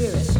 spirit.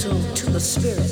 To the spirit.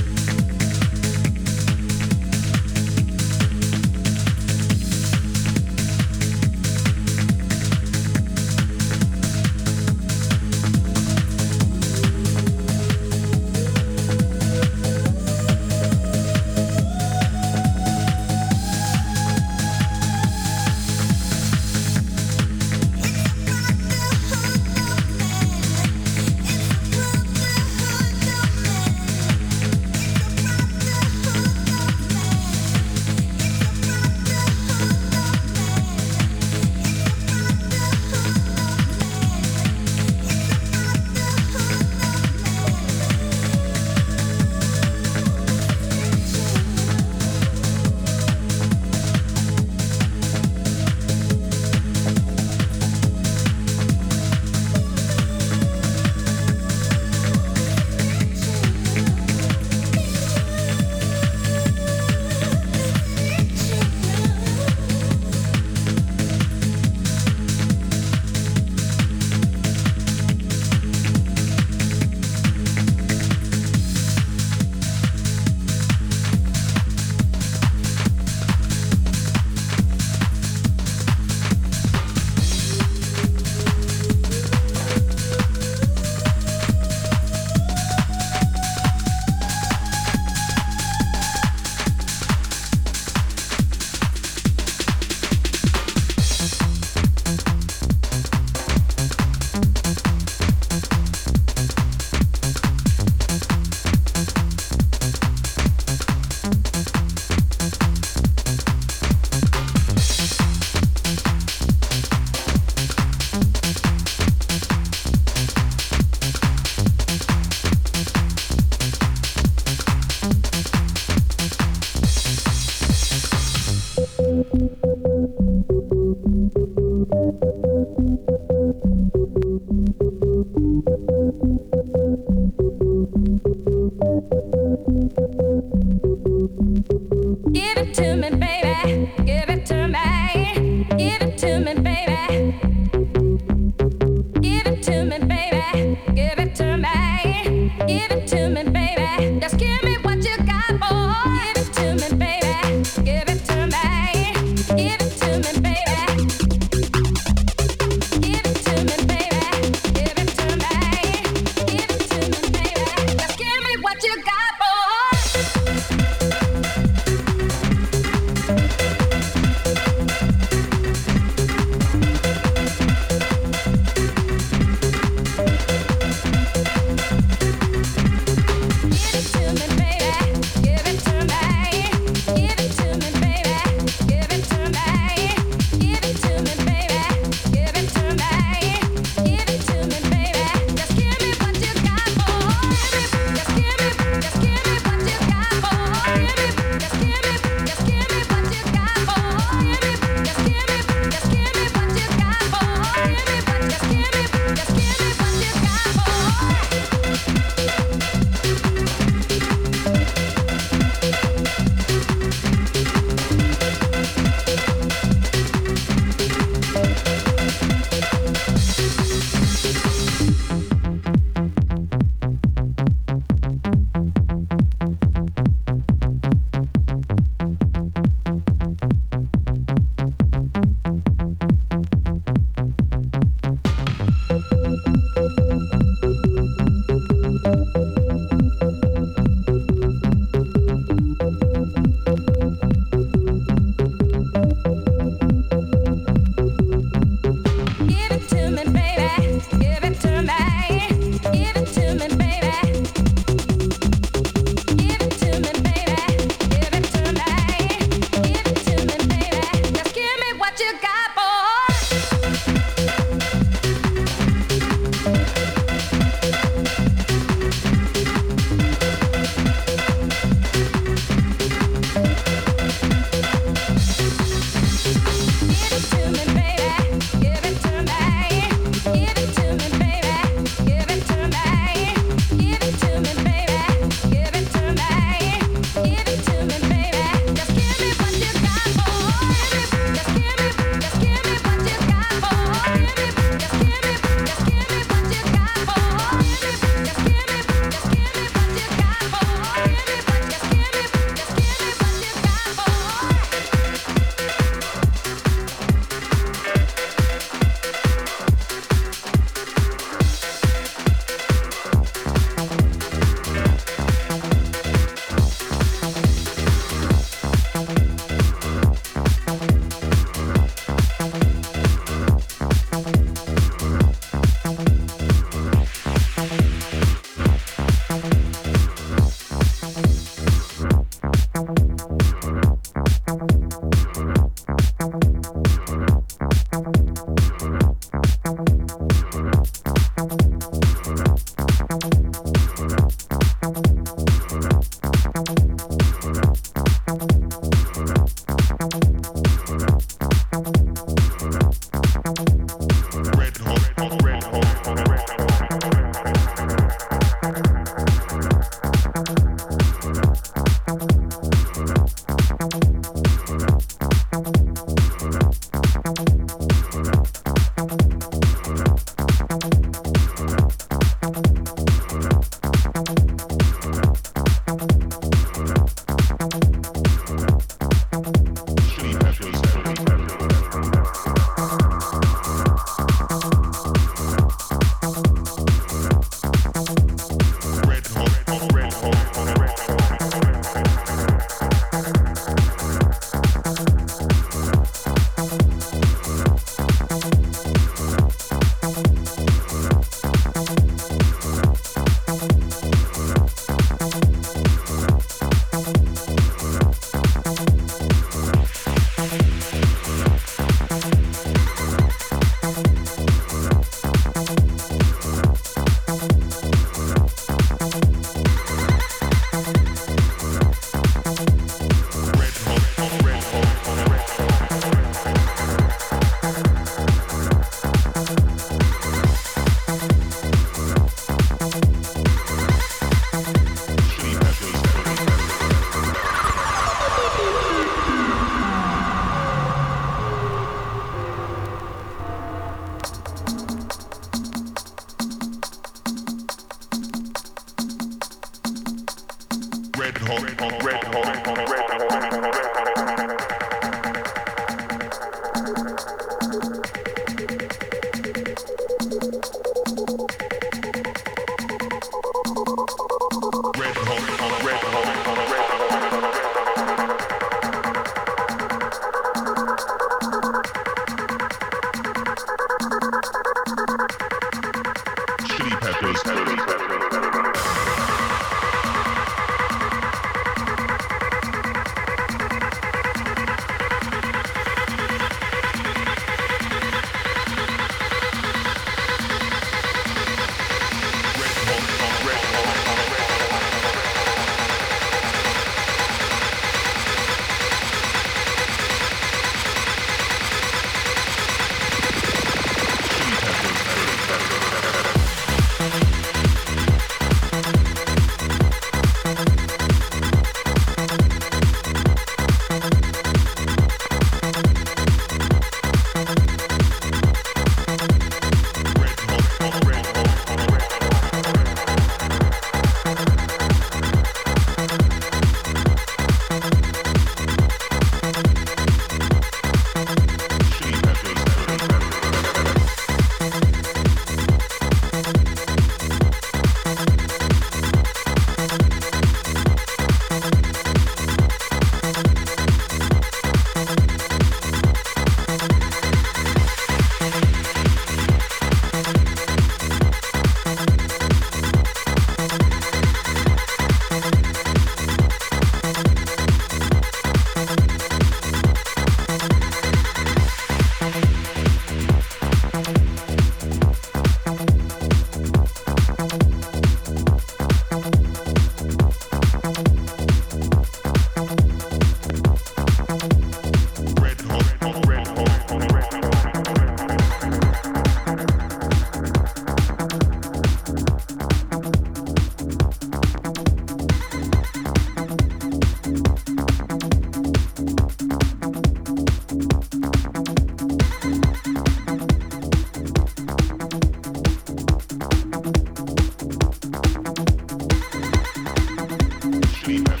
fever.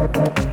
Música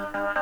Bye.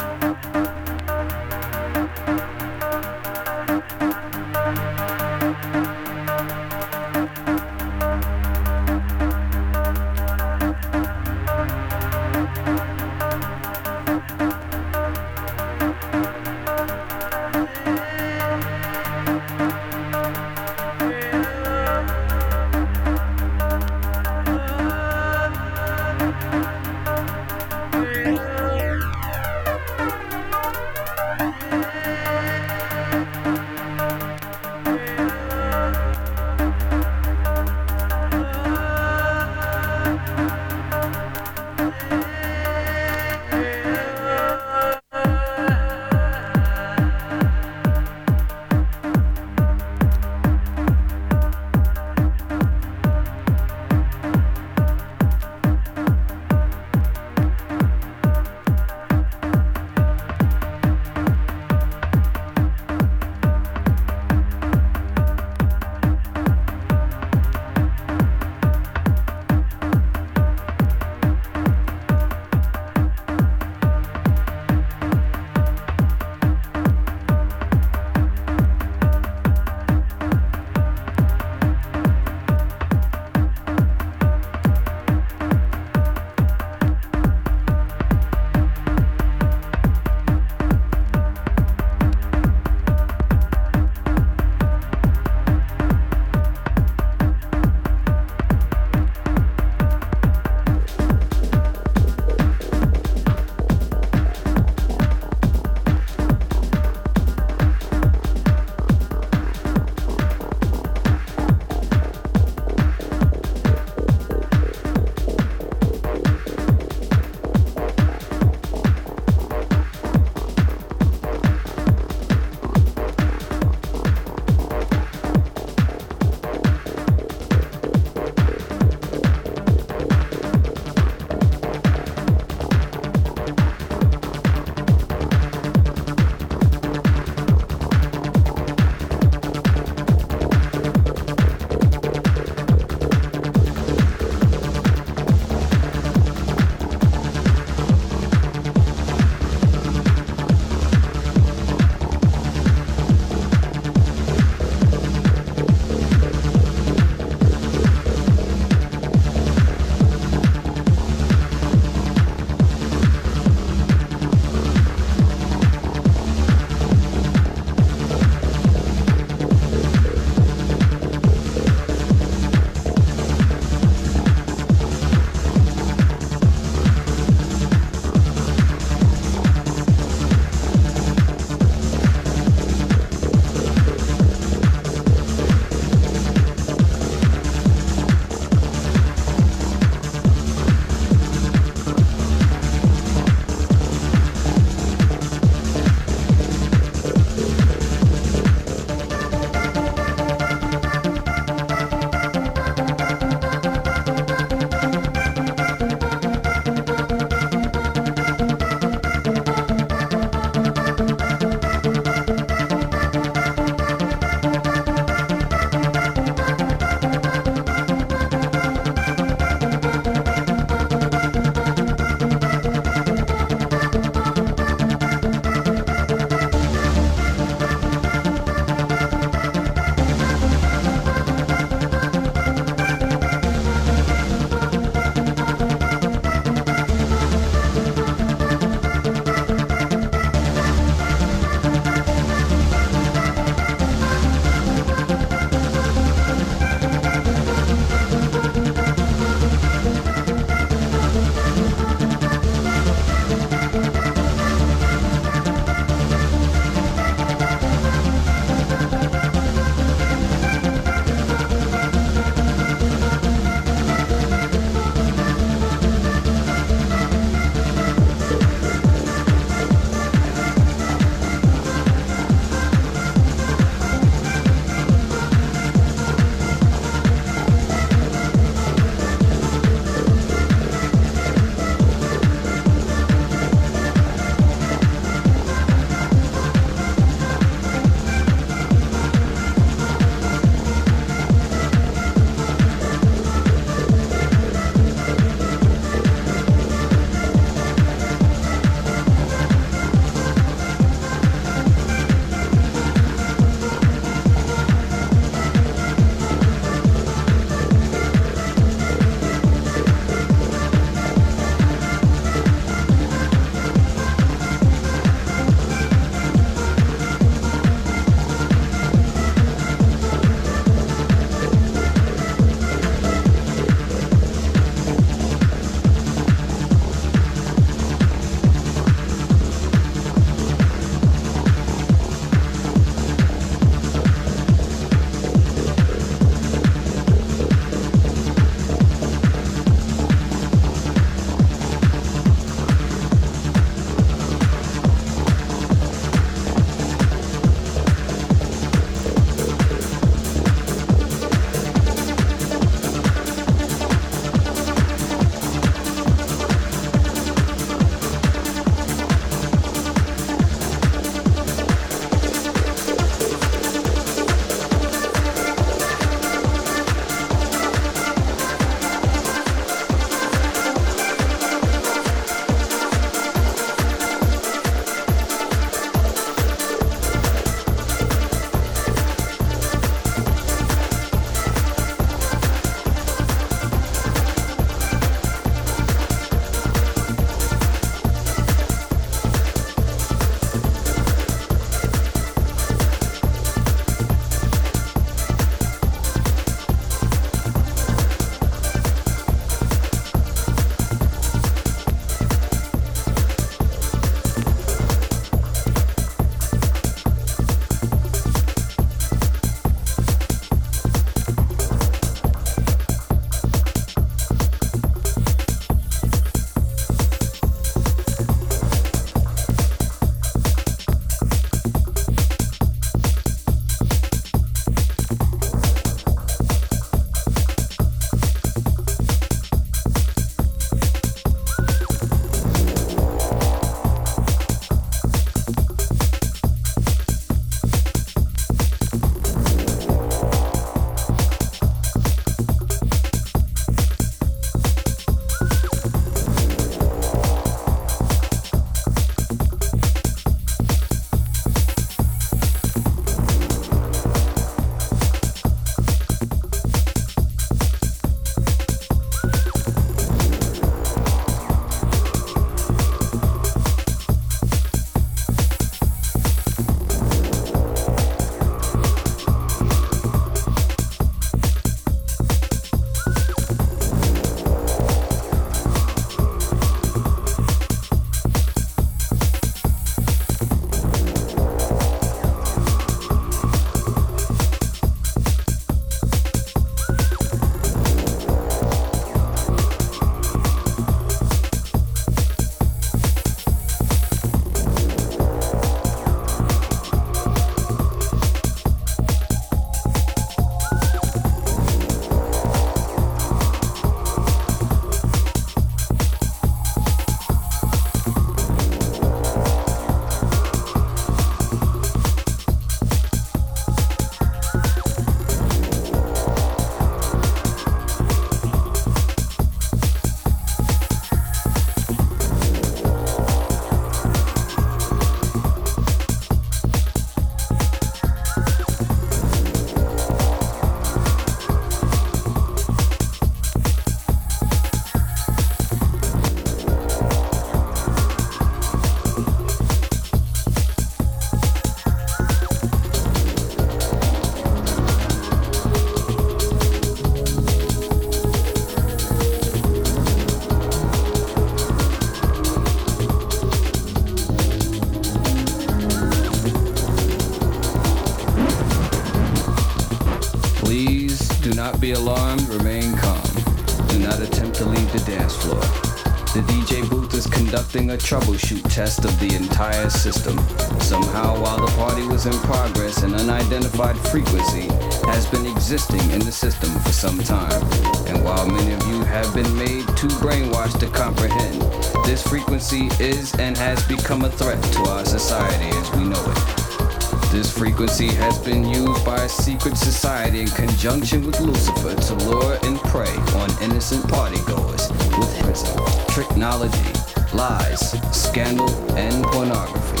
Conducting a troubleshoot test of the entire system. Somehow, while the party was in progress, an unidentified frequency has been existing in the system for some time. And while many of you have been made too brainwashed to comprehend, this frequency is and has become a threat to our society as we know it. This frequency has been used by a secret society in conjunction with Lucifer to lure and prey on innocent partygoers with prison, technology, lies, scandal, and pornography.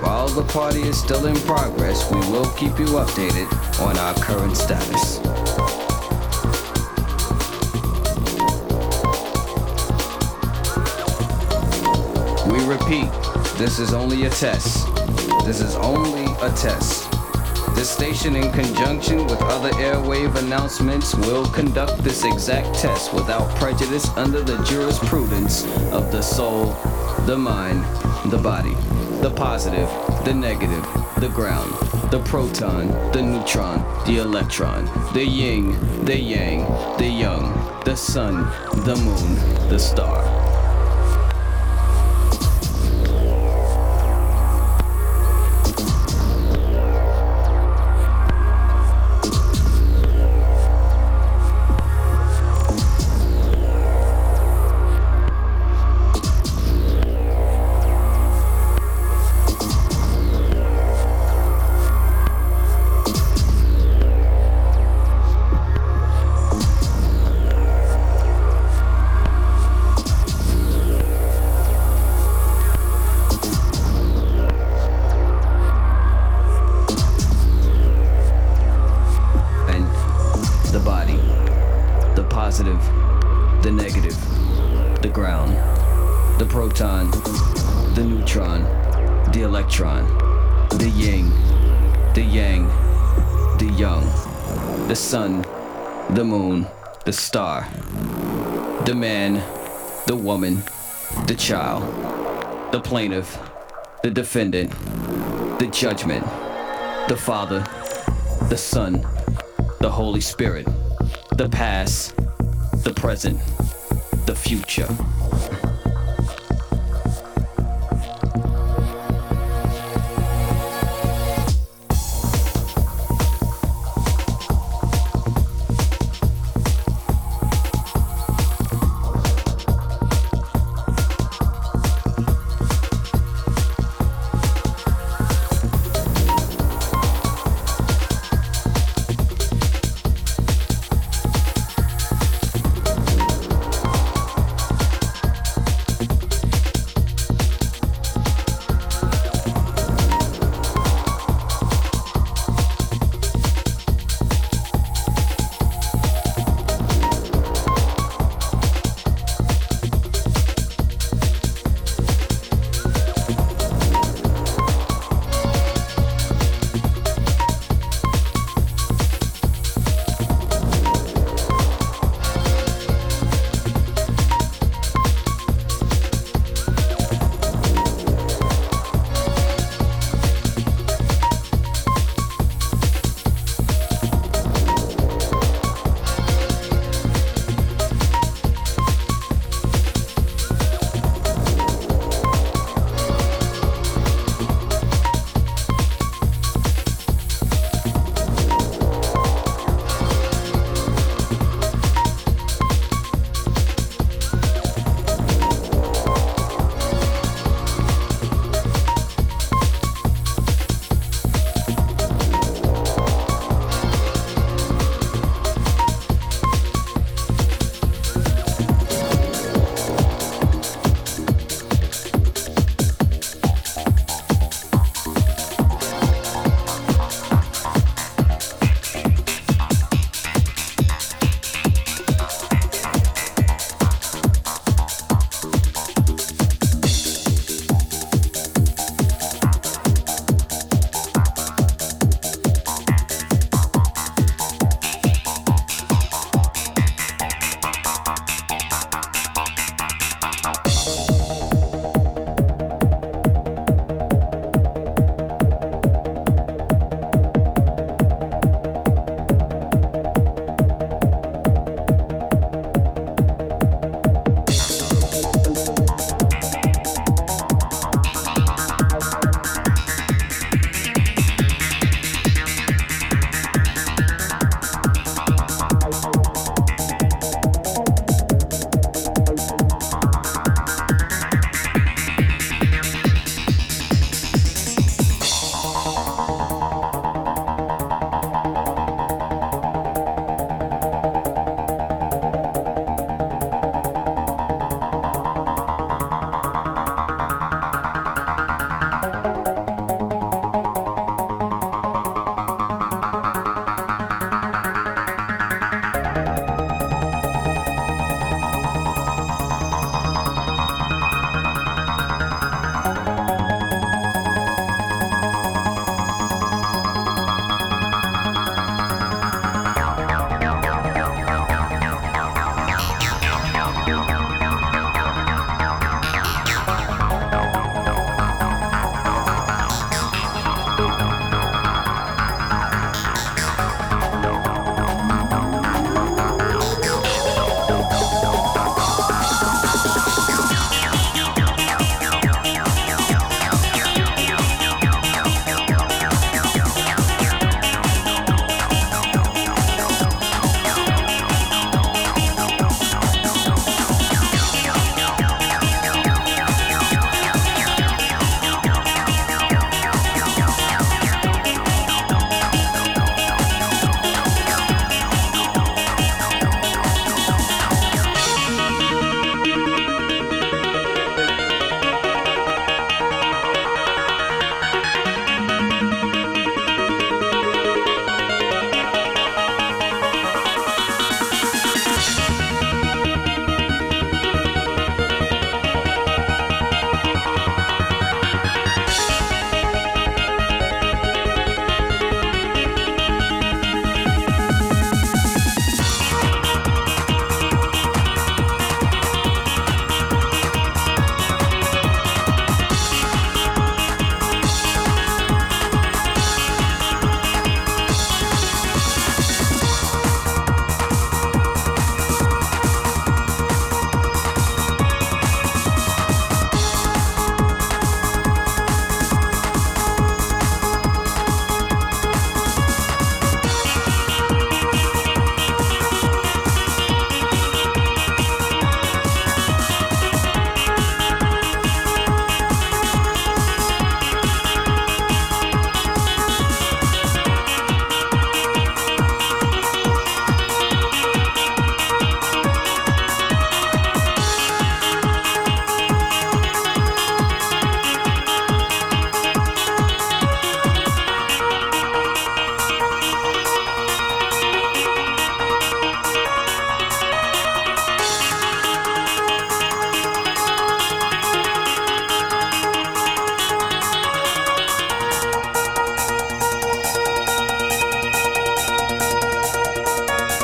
While the party is still in progress, we will keep you updated on our current status. We repeat, this is only a test. This is only a test. This station, in conjunction with other airwave announcements, will conduct this exact test without prejudice under the jurisprudence of the soul, the mind, the body, the positive, the negative, the ground, the proton, the neutron, the electron, the yin, the yang, the young, the sun, the moon, the star. The plaintiff, the defendant, the judgment, the father, the son, the Holy Spirit, the past, the present, the future.